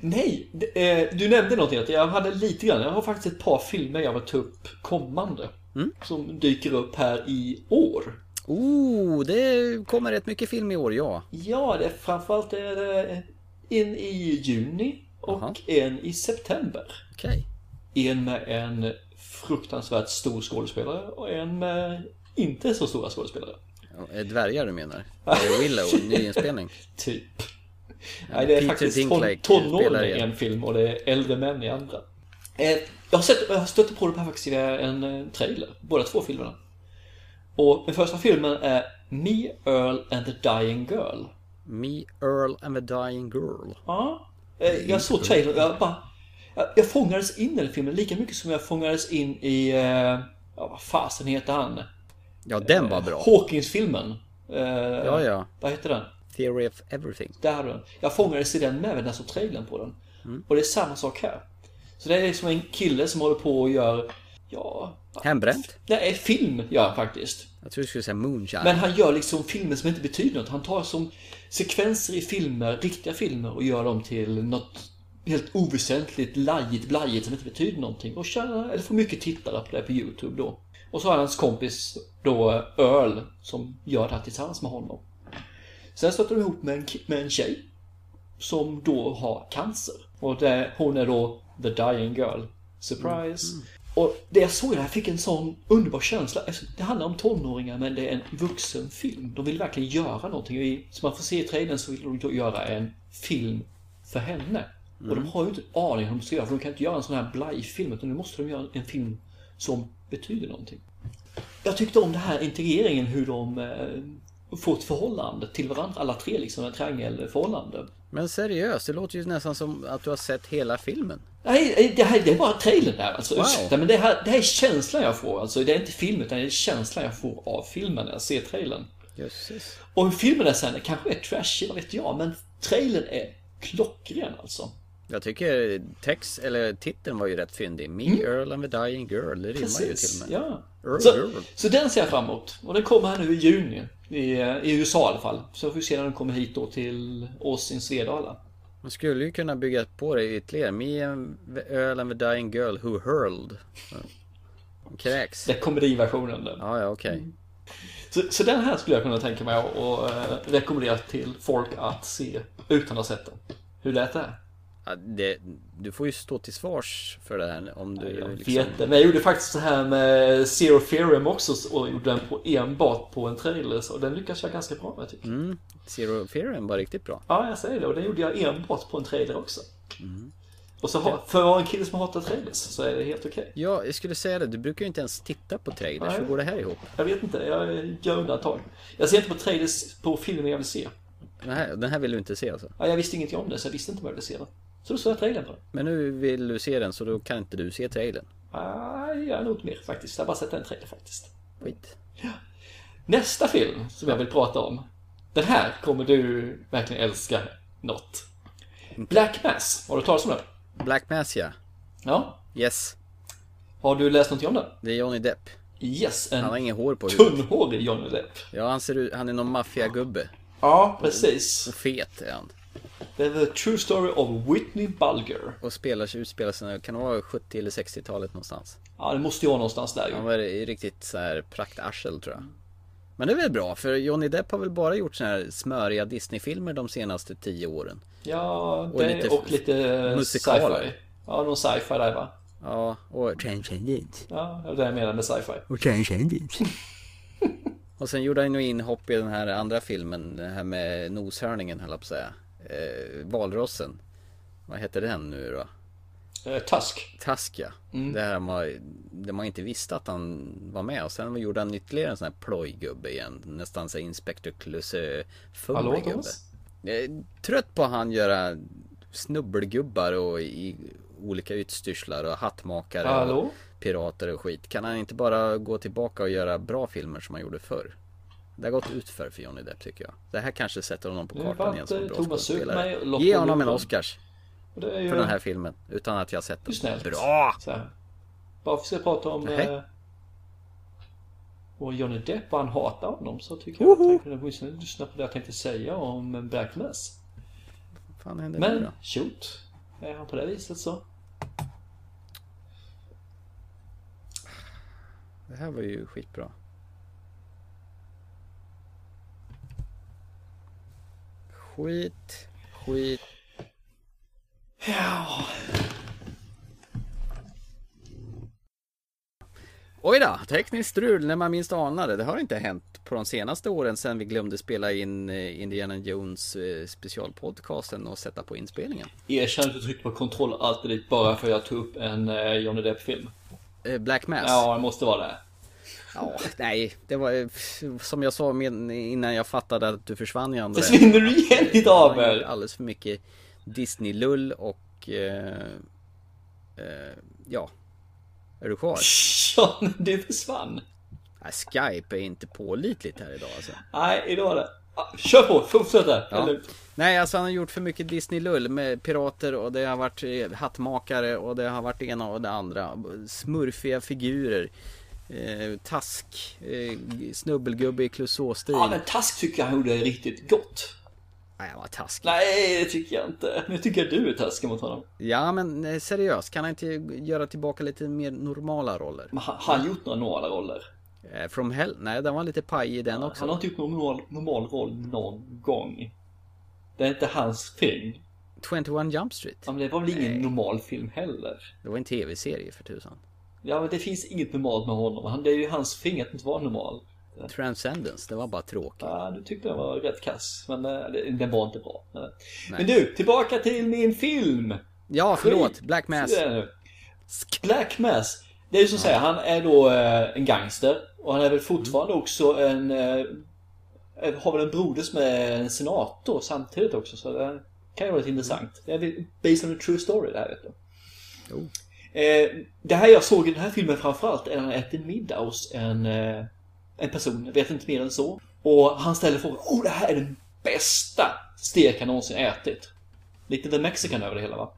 Nej, eh, du nämnde någonting. Att jag hade lite grann. Jag har faktiskt ett par filmer jag vill ta upp kommande. Mm. Som dyker upp här i år. Oh, det kommer rätt mycket film i år, ja. Ja, det är framförallt är det en i juni och Jaha. en i september. Okej. En med en fruktansvärt stor skådespelare och en med inte så stora skådespelare. Är Dvärgar du menar? Willow, nyinspelning? Typ. Nej, det är Peter faktiskt ton, Dinklage spelar tonåringar i en film och det är äldre män i andra. Eh, jag har, sett, jag har stött på det här faktiskt via en eh, trailer, båda två filmerna. Och den första filmen är Me, Earl and the Dying Girl. Me, Earl and the Dying Girl. Ja. Eh, Jag såg trailern och jag bara... Jag, jag fångades in i den filmen lika mycket som jag fångades in i... eh, Ja, vad fasen heter han? Ja, den var bra. Hawkins-filmen. Eh, Ja, ja. Vad heter den? Theory of Everything. Där har du den. Jag fångades i den med när jag såg trailern på den. Och det är samma sak här. Så det är liksom en kille som håller på och gör... Ja... Hembränt? Det är film, gör han faktiskt. Jag tror du skulle säga Moonshine. Men han gör liksom filmer som inte betyder något. Han tar som sekvenser i filmer, riktiga filmer och gör dem till något helt oväsentligt, lajigt, blajigt som inte betyder någonting. Och tjänar, eller får mycket tittare på det på YouTube då. Och så har han hans kompis då Earl som gör det här tillsammans med honom. Sen stöter de ihop med en, med en tjej som då har cancer. Och det, hon är då the dying girl. Surprise. Och det jag såg där, jag fick en sån underbar känsla. Alltså, Det handlar om tonåringar men det är en vuxen film. De vill verkligen göra någonting. Som man får se i trailern så vill de göra en film för henne. Och de har ju inte aning om hur de ska göra. För de kan inte göra en sån här blajfilm. Utan nu måste de göra en film som betyder någonting. Jag tyckte om den här integreringen hur de eh, får ett förhållande till varandra. Alla tre liksom, en triangelförhållande. Men seriöst, det låter ju nästan som att du har sett hela filmen. Nej, det här det är bara trailern där alltså. Wow. Ursäkta, men det här, det här är känslan jag får. Alltså, det är inte filmen, utan det är känslan jag får av filmen när jag ser trailern. Jösses. Och hur filmen är sen, det kanske är trashig, vad vet jag, men trailern är klockren alltså. Jag tycker text, eller titeln var ju rätt fyndig. Me, Earl and the Dying Girl. Det rimmar ju till och med. ja. Earl, Så, Earl. så den ser jag fram emot. Och den kommer här nu i juni. I, eh, i USA i alla fall. Så får vi se när den kommer hit då till oss i Svedala. Man skulle ju kunna bygga på det ytterligare. Me and the Earl and the Dying Girl who hurled. Kräks. Det är komediversionen. där. Ja, ja, okej. Mm. Så, så den här skulle jag kunna tänka mig att och, eh, rekommendera till folk att se utan att ha sett den. Hur lät det? Ja, det, du får ju stå till svars för det här om du Jag liksom... vet det. Men jag gjorde faktiskt så här med Zero Theorem också och gjorde den på enbart på en trailer. Så den lyckas jag ganska bra med tycker jag. Mm, Zero Theorem var riktigt bra. Ja, jag säger det. Och den gjorde jag enbart på en trailer också. Mm. Och så ha, för att vara en kille som hatar trailers så är det helt okej. Ja, jag skulle säga det. Du brukar ju inte ens titta på trailers. Nej. Hur går det här ihop? Jag vet inte, jag gör undantag. Jag ser inte på trailers på filmer jag vill se. Den här, den här vill du inte se alltså? Ja, jag visste ingenting om det så jag visste inte vad jag ville se. Så då såg jag trailern på den. Men nu vill du se den så då kan inte du se trailern. Nej, jag är nog inte mer faktiskt. Jag har bara sett en trailer faktiskt. Skit. Nästa film som jag vill prata om. Den här kommer du verkligen älska något. Black Mass, har du talat om den? Black Mass ja. Ja. Yes. Har du läst något om den? Det är Johnny Depp. Yes, Han har en ingen hår på huvudet. tunnhårig Johnny Depp. Ja, han ser ut... Han är någon maffiagubbe. Ja, precis. Och fet är han. Det är The True Story of Whitney Bulger. Och spelar utspelar sig, kan det vara 70 eller 60-talet någonstans? Ja, det måste ju vara någonstans där Han ju. var riktigt så här praktarsel tror jag. Men det är väl bra, för Johnny Depp har väl bara gjort såna här smöriga Disney-filmer de senaste tio åren. Ja, Och det lite och lite musikaler. sci-fi. Ja, någon sci-fi där va? Ja, och Transcendent. Ja, det är det jag menar med sci-fi. Och Transcendent. och sen gjorde han ju inhopp i den här andra filmen, den här med noshörningen höll jag på att säga. Eh, Valrossen. Vad heter den nu då? Eh, Tusk. Tusk ja. Mm. Det här man, det man inte visste att han var med och sen gjorde han ytterligare en sån här plojgubbe igen. Nästan så Inspector Clouseau Hallå, gubbe. Thomas? Jag är trött på han göra snubbelgubbar och i olika utstyrslar och hattmakare och Hallå? pirater och skit. Kan han inte bara gå tillbaka och göra bra filmer som han gjorde förr? Det har gått utför för Johnny Depp tycker jag. Det här kanske sätter honom på kartan igen som bra skådespelare. Ge honom en. Oscars ju för den här filmen. Utan att jag sett den. snällt. Bra! Bara för att vi ska prata om eh, och Johnny Depp och han hatar honom så tycker jag att han kunde lyssna på det jag tänkte säga om Black Mass. Vad fan händer nu Men då? shoot. Är han på det viset så. Det här var ju skitbra. Skit, skit. Ja. Oj då, tekniskt strul när man minst anar det. Det har inte hänt på de senaste åren sedan vi glömde spela in eh, Indiana Jones eh, specialpodcasten och sätta på inspelningen. Erkänn att du tryckte på kontroll alltid dit bara för att jag tog upp en eh, Johnny Depp-film. Black Mass. Ja, det måste vara det. Ja, nej, det var som jag sa innan jag fattade att du försvann i andra Försvinner du igen ditt avel? alldeles för mycket Disney-lull och eh, eh, ja. Är du kvar? Sean, du försvann. Nej, Skype är inte pålitligt här idag alltså. Nej, idag var det. Kör på, fortsätt där. Ja. Eller- Nej, alltså han har gjort för mycket Disney-lull med pirater och det har varit eh, hattmakare och det har varit det ena och det andra. Smurfiga figurer. Eh, task, eh, snubbelgubbe i Clouseau-stil. Ja, men Task tycker jag han gjorde riktigt gott. Nej, han var taskig. Nej, det tycker jag inte. Nu tycker jag du är taskig mot honom. Ja, men eh, seriöst, kan han inte göra tillbaka lite mer normala roller? Men har han gjort några normala roller? Eh, From Hell? Nej, den var lite paj i den också. Han har inte gjort någon normal, normal roll någon gång. Det är inte hans film. 21 Jump Street. Ja, men det var väl ingen normal film heller. Det var en tv-serie för tusan. Ja, men det finns inget normalt med honom. Han, det är ju hans finger att inte vara normal. Transcendence, det var bara tråkigt. Ja, du tyckte den var rätt kass. Men eh, den var inte bra. Men, Nej. du, tillbaka till min film! Ja, förlåt. Skit. Black Mass. Black Mass. Det är ju som att säga, han är då eh, en gangster. Och han är väl fortfarande också en... Eh, har väl en broder som är en senator samtidigt också. Så det kan ju vara lite intressant. Det är based on a true story det här vet du. Jo. Eh, det här jag såg i den här filmen framförallt är när han äter middag hos en, eh, en person, jag vet inte mer än så. Och han ställer frågan, oh det här är den bästa stek jag någonsin ätit. Lite The Mexican över det hela va?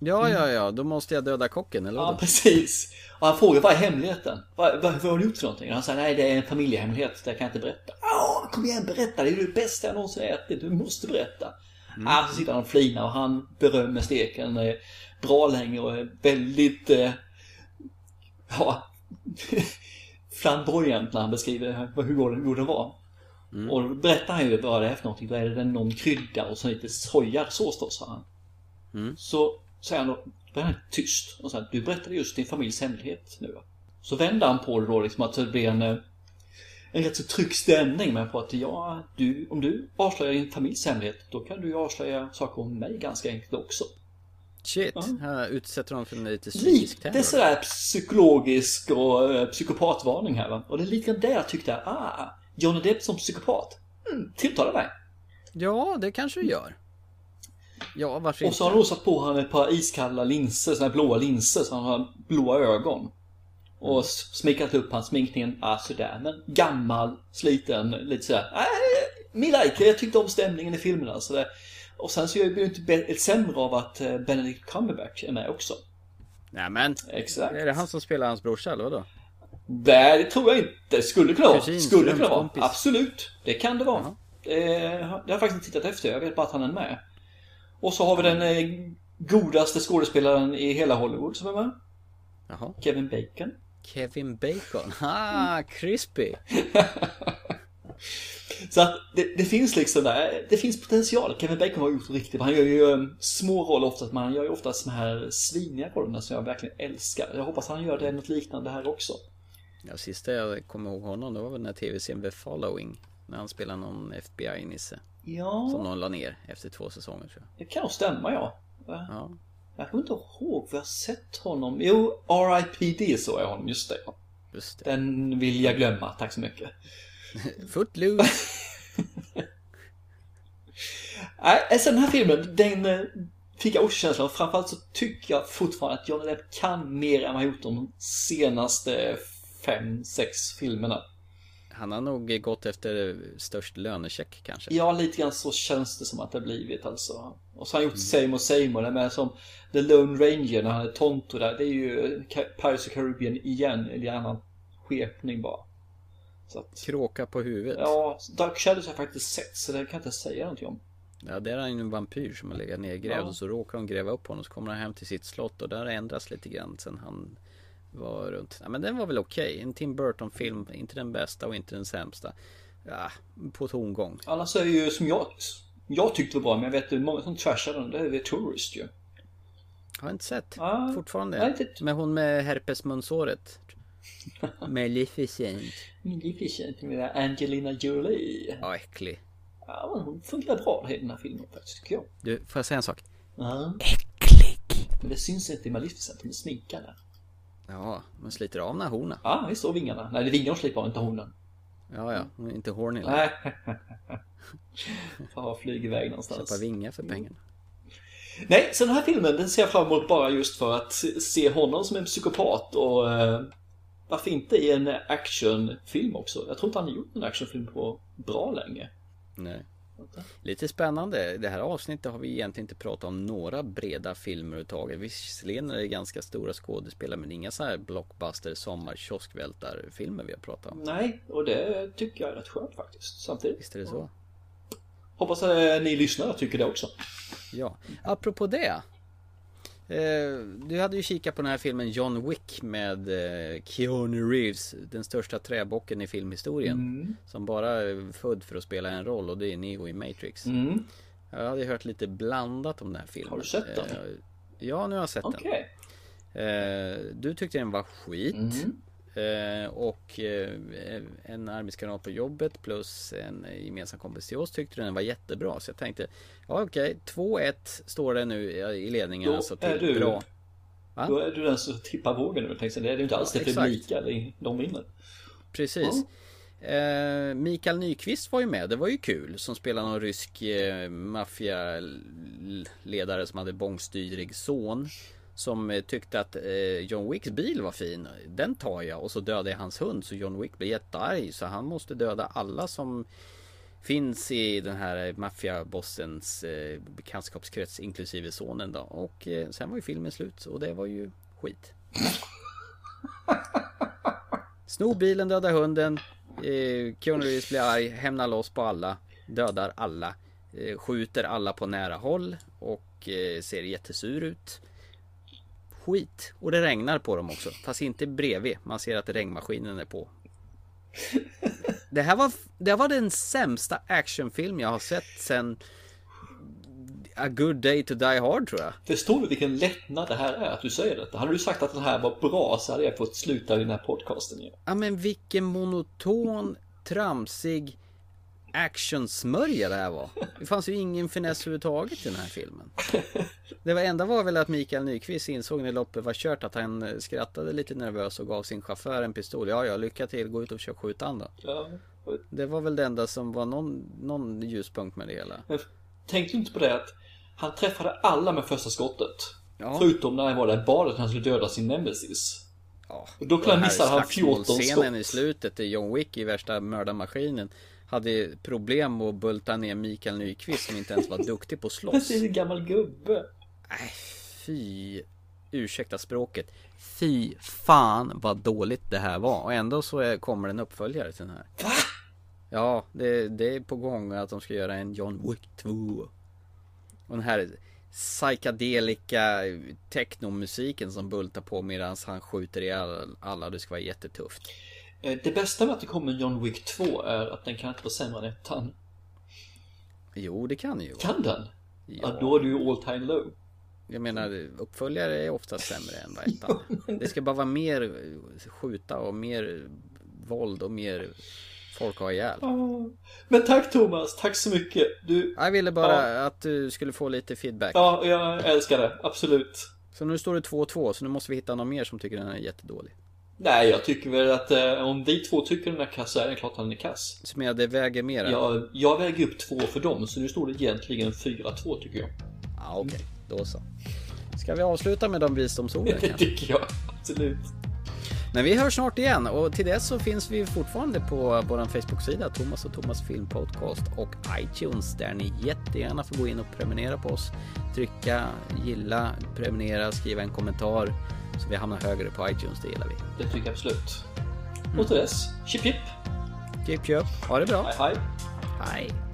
Ja, ja, ja. Då måste jag döda kocken, eller Ja, precis. Och han frågar, vad är hemligheten? Vad, vad, vad har du gjort för någonting? Och han säger, nej det är en familjehemlighet, det kan jag inte berätta. Ja, kom igen, berätta, det är det bästa jag någonsin ätit, du måste berätta. Ah, så sitter han och flinar och han berömmer steken eh, bra länge och är väldigt, eh, ja, flamboyant när han beskriver hur god den var. Och då berättar han ju vad det är för någonting. Då är det någon krydda och så lite sojasås då, sa han. Mm. Så säger han då, då är han tyst och säger du berättade just din familjs hemlighet nu? Så vänder han på det då liksom att det blir en, eh, en rätt så trygg stämning med på att ja, du, om du avslöjar din familjs hemlighet då kan du ju avslöja saker om mig ganska enkelt också. Shit, Ja. utsätter de för lite psykisk Lite terror. sådär psykologisk och eh, psykopatvarning här va. Och det är lite grann det jag tyckte, ah, Johnny Depp som psykopat. Mm, tilltalar mig. Ja, det kanske du gör. Ja, varför Och så har han nog satt på han ett par iskalla linser, sådana här blåa linser, så han har blåa ögon. Och s- smickrat upp hans sminkningen, ah, sådär. Men gammal, sliten, lite sådär. Äh, me like, jag tyckte om stämningen i filmerna. Så det. Och sen så blir det inte sämre av att eh, Benedict Cumberbatch är med också. Nej men, Exakt. är det han som spelar hans brorsa eller vadå? Nej, det tror jag inte. Skulle kunna vara. Skulle kunna vara. Absolut. Det kan det vara. Jaha. Det, det har jag faktiskt inte tittat efter. Jag vet bara att han är med. Och så har vi den eh, godaste skådespelaren i hela Hollywood som är med. Jaha. Kevin Bacon. Kevin Bacon. Ha, crispy. Så att det, det finns liksom där, det finns potential. Kevin Bacon har gjort riktigt. Han gör ju um, små roller oftast, men han gör ju oftast de här sviniga rollerna som jag verkligen älskar. Jag hoppas han gör det något liknande här också. Ja, sista jag kommer ihåg honom, det var väl den här tv-serien The Following. När han spelade någon FBI-nisse. Som Ja, någon la ner efter två säsonger tror jag. det kan nog stämma ja. Ja. Jag kommer inte ihåg var jag sett honom. Jo, R.I.P.D. såg jag honom, just det. Just det. Den vill jag glömma, tack så mycket. Footloose. Nej, alltså den här filmen, den eh, fick jag också känslan av. Framförallt så tycker jag fortfarande att Johnny Depp kan mer än vad han gjort de senaste fem, sex filmerna. Han har nog gått efter störst lönecheck kanske. Ja, lite grann så känns det som att det har blivit alltså. Och så har han gjort och Same och det med som The Lone Ranger när han är Tonto där. Det är ju Pirates of Caribbean igen, i en annan skepning bara. Så att, Kråka på huvudet. ja, Dark Shadows har jag faktiskt sett så det kan jag inte säga någonting om. Ja, där är han en vampyr som har legat nergrävd Ja. och så råkar de gräva upp honom så kommer han hem till sitt slott och där ändras lite grann sen han var runt. Ja, men den var väl okej. En Tim Burton film, inte den bästa och inte den sämsta. Ja, på tomgång. Annars är ju som jag, jag tyckte var bra, men jag vet att många som trashar den. Det är The Tourist ju. Har inte sett. Ah, Fortfarande. nej, inte- Men hon med herpesmunsåret. Maleficent. Maleficent med Angelina Jolie. Ja, äcklig. Ja, men hon funkar bra i den här filmen faktiskt, tycker jag. Du, får jag säga en sak? Ja. Äcklig! Men det syns inte i Maleficent, hon är sminkad Ja, man sliter av när horna. Ja, visst, och vingarna. Nej, det är vingarna hon slipper, inte honen. Ja, ja, hon är inte horny längre. Nej. Far flyg iväg någonstans. Köpa vingar för pengarna. Nej, så den här filmen den ser jag fram emot bara just för att se- se honom som en psykopat och eh, varför inte i en actionfilm också? Jag tror inte han har gjort en actionfilm på bra länge. Nej. Lite spännande. Det här avsnittet har vi egentligen inte pratat om några breda filmer överhuvudtaget. Visserligen är det ganska stora skådespelare men inga så här blockbuster sommar filmer vi har pratat om. Nej, och det tycker jag är rätt skönt faktiskt. Samtidigt. Visst är det så? Hoppas att ni lyssnare tycker det också. Ja. Apropå det. Eh, du hade ju kikat på den här filmen John Wick med eh, Keanu Reeves. Den största träbocken i filmhistorien. Mm. Som bara är född för att spela en roll och det är Neo i Matrix. Mm. Jag hade hört lite blandat om den här filmen. Har du sett den? Eh, Ja, nu har jag sett Okej. den. Du tyckte den var skit. Mm. Eh, Och eh, en arbetskamrat på jobbet plus en gemensam kompis till oss tyckte den var jättebra. Så jag tänkte, ja okej, 2-1 står det nu i ledningen Då alltså är till du- bra. Va? Då är du den som tippar vågen nu. Tänkte, det är ju inte alls Ja, det för lika. De vinner. Precis. Eh, Mikael Nyqvist var ju med, det var ju kul. Som spelar någon rysk eh, maffialedare som hade bångstyrig son. Som eh, tyckte att eh, John Wicks bil var fin. Den tar jag och så dödar jag hans hund. Så John Wick blir jättearg. Så han måste döda alla som finns i den här maffiabossens eh, bekantskapskrets inklusive sonen då. Och eh, sen var ju filmen slut och det var ju skit. Snor bilen, dödar hunden. Eh, Keanu Reeves blir arg, hämnar loss på alla. Dödar alla. Eh, skjuter alla på nära håll. Och eh, ser jättesur ut. Skit. Och det regnar på dem också. Fast inte bredvid. Man ser att regnmaskinen är på. Det här var, det här var den sämsta actionfilm jag har sett sen A Good Day to Die Hard tror jag. Förstår du vilken lättnad det här är att du säger detta? Hade du sagt att den här var bra så hade jag fått sluta den här podcasten ju. Ja men vilken monoton, tramsig actionsmörja det här var. Det fanns ju ingen finess överhuvudtaget i den här filmen. Det var enda var väl att Mikael Nyqvist insåg när loppet var kört att han eh, skrattade lite nervös och gav sin chaufför en pistol. Ja, ja, lycka till, gå ut och försök skjuta han då. Ja. Det var väl det enda som var någon, någon ljuspunkt med det hela. Tänkte du inte på det att han träffade alla med första skottet? Ja. Förutom när han var där i badet han skulle döda sin nemesis. Ja, Och då kunde han Den här missa han 14 slagsmålscenen skott. i slutet, där John Wick i värsta mördarmaskinen hade problem att bulta ner Mikael Nyqvist som inte ens var duktig på att slåss. ser en gammal gubbe. Nej, fy. Ursäkta språket. Fy fan vad dåligt det här var. Och ändå så är, kommer en uppföljare till den här. Va? Ja, det, det är på gång att de ska göra en John Wick 2. Och den här psykedelika technomusiken som bultar på medan han skjuter i alla, alla. Det ska vara jättetufft. Eh, Det bästa med att det kommer en John Wick 2 är att den kan inte vara sämre än ettan. Jo, det kan ju. Kan den? Ja. Ja, då är du ju all time low. jag menar uppföljare är ofta sämre än vad ettan. Det ska bara vara mer skjuta och mer våld och mer folk har ihjäl. Men tack Thomas, tack så mycket. Du, Jag ville bara att du skulle få lite feedback. ja, jag älskar det. Absolut. Så nu står det 2-2, så nu måste vi hitta någon mer som tycker den är jättedålig. Nej, jag tycker väl att eh, om vi två tycker den är kass så är det klart att den är kass. Som jag, det väger mer. Jag, jag väger upp två för dem, så nu står det egentligen 4-2 tycker jag. Ja, okej. Då så. Ska vi avsluta med de visdomsorden Det tycker jag. Absolut. Men vi hörs snart igen och till dess så finns vi fortfarande på vår Facebook-sida Thomas och Thomas Film Podcast och iTunes där ni jättegärna får gå in och prenumerera på oss. Trycka, gilla, prenumerera, skriva en kommentar så vi hamnar högre på iTunes, det gillar vi. Det tycker jag absolut. Och till dess, chip chip. Chip chip, ha det bra. Hej hej. Hej.